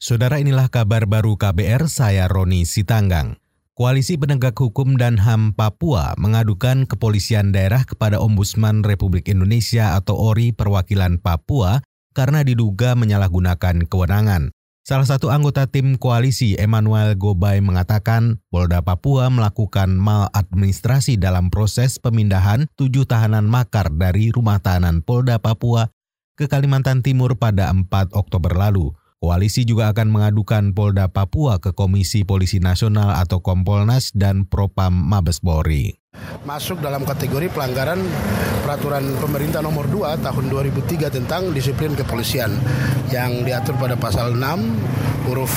Saudara inilah kabar baru KBR, saya Roni Sitanggang. Koalisi Penegak Hukum dan HAM Papua mengadukan kepolisian daerah kepada Ombudsman Republik Indonesia atau ORI perwakilan Papua karena diduga menyalahgunakan kewenangan. Salah satu anggota tim koalisi Emmanuel Gobay mengatakan Polda Papua melakukan maladministrasi dalam proses pemindahan tujuh tahanan makar dari rumah tahanan Polda Papua ke Kalimantan Timur pada 4 Oktober lalu. Koalisi juga akan mengadukan Polda Papua ke Komisi Polisi Nasional atau Kompolnas dan Propam Mabes Polri. Masuk dalam kategori pelanggaran peraturan pemerintah nomor 2 tahun 2003 tentang disiplin kepolisian yang diatur pada pasal 6 huruf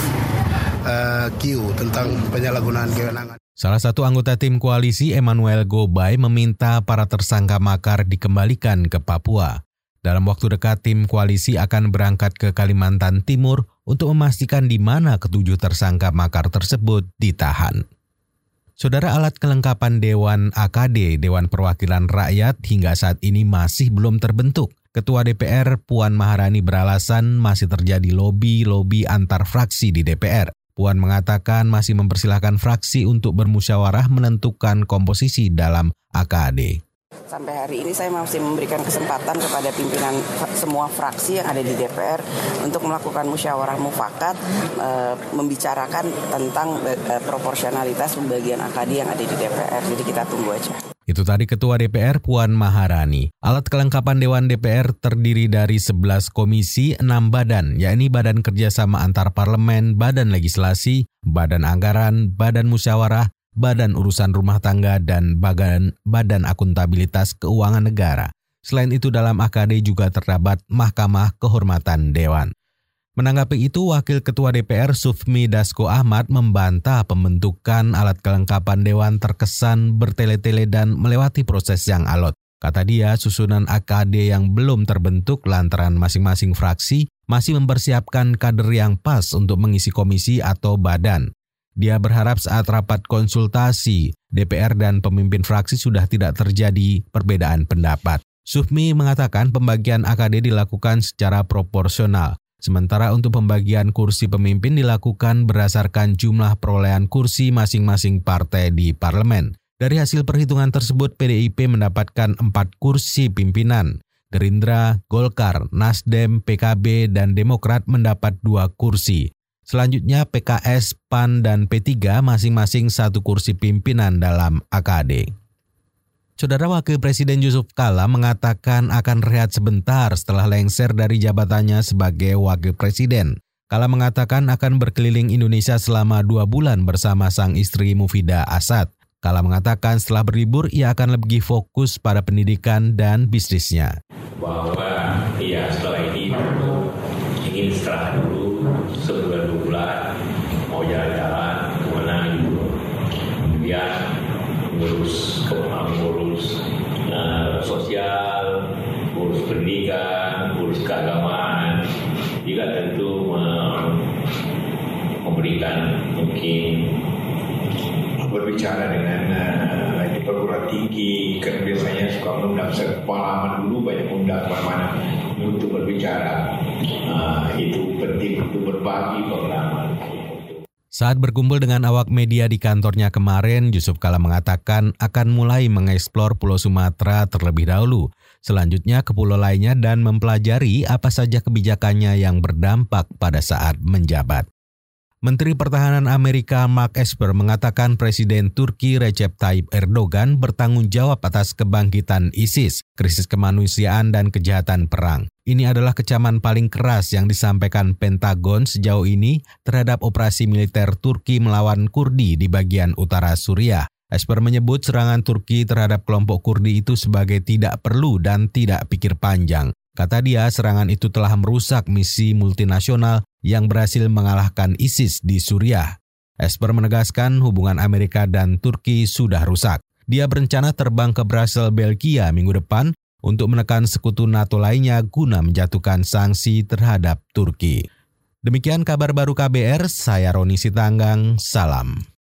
uh, Q tentang penyalahgunaan kewenangan. Salah satu anggota tim koalisi Emmanuel Gobay meminta para tersangka makar dikembalikan ke Papua. Dalam waktu dekat, tim koalisi akan berangkat ke Kalimantan Timur untuk memastikan di mana ketujuh tersangka makar tersebut ditahan. Saudara alat kelengkapan Dewan AKD, Dewan Perwakilan Rakyat, hingga saat ini masih belum terbentuk. Ketua DPR Puan Maharani beralasan masih terjadi lobi-lobi antar fraksi di DPR. Puan mengatakan masih mempersilahkan fraksi untuk bermusyawarah menentukan komposisi dalam AKD. Sampai hari ini saya masih memberikan kesempatan kepada pimpinan semua fraksi yang ada di DPR untuk melakukan musyawarah mufakat e, membicarakan tentang e, proporsionalitas pembagian AKD yang ada di DPR. Jadi kita tunggu aja. Itu tadi Ketua DPR Puan Maharani. Alat kelengkapan Dewan DPR terdiri dari 11 komisi, 6 badan, yakni Badan Kerjasama Antar Parlemen, Badan Legislasi, Badan Anggaran, Badan Musyawarah, Badan Urusan Rumah Tangga, dan Badan, Badan Akuntabilitas Keuangan Negara. Selain itu dalam AKD juga terdapat Mahkamah Kehormatan Dewan. Menanggapi itu, Wakil Ketua DPR Sufmi Dasko Ahmad membantah pembentukan alat kelengkapan Dewan terkesan bertele-tele dan melewati proses yang alot. Kata dia, susunan AKD yang belum terbentuk lantaran masing-masing fraksi masih mempersiapkan kader yang pas untuk mengisi komisi atau badan. Dia berharap saat rapat konsultasi, DPR dan pemimpin fraksi sudah tidak terjadi perbedaan pendapat. Sufmi mengatakan pembagian AKD dilakukan secara proporsional, sementara untuk pembagian kursi pemimpin dilakukan berdasarkan jumlah perolehan kursi masing-masing partai di parlemen. Dari hasil perhitungan tersebut, PDIP mendapatkan empat kursi pimpinan. Gerindra, Golkar, Nasdem, PKB, dan Demokrat mendapat dua kursi. Selanjutnya PKS, PAN, dan P3 masing-masing satu kursi pimpinan dalam AKD. Saudara Wakil Presiden Yusuf Kala mengatakan akan rehat sebentar setelah lengser dari jabatannya sebagai Wakil Presiden. Kala mengatakan akan berkeliling Indonesia selama dua bulan bersama sang istri Mufida Asad. Kala mengatakan setelah berlibur ia akan lebih fokus pada pendidikan dan bisnisnya. Bahwa ia setelah ini ingin istirahat dulu ngurus ngurus uh, sosial ngurus pendidikan ngurus keagamaan. Juga tentu memberikan mungkin berbicara dengan uh, di perguruan tinggi. Karena biasanya suka mengundang pengalaman dulu banyak undang mana-mana. Untuk berbicara uh, itu penting untuk berbagi pengalaman. Saat berkumpul dengan awak media di kantornya kemarin, Yusuf Kala mengatakan akan mulai mengeksplor Pulau Sumatera terlebih dahulu, selanjutnya ke pulau lainnya dan mempelajari apa saja kebijakannya yang berdampak pada saat menjabat. Menteri Pertahanan Amerika Mark Esper mengatakan Presiden Turki Recep Tayyip Erdogan bertanggung jawab atas kebangkitan ISIS, krisis kemanusiaan dan kejahatan perang. Ini adalah kecaman paling keras yang disampaikan Pentagon sejauh ini terhadap operasi militer Turki melawan Kurdi di bagian utara Suriah. Esper menyebut serangan Turki terhadap kelompok Kurdi itu sebagai tidak perlu dan tidak pikir panjang. Kata dia, serangan itu telah merusak misi multinasional yang berhasil mengalahkan ISIS di Suriah. Esper menegaskan hubungan Amerika dan Turki sudah rusak. Dia berencana terbang ke Brasil, Belgia minggu depan untuk menekan sekutu NATO lainnya guna menjatuhkan sanksi terhadap Turki. Demikian kabar baru KBR, saya Roni Sitanggang, salam.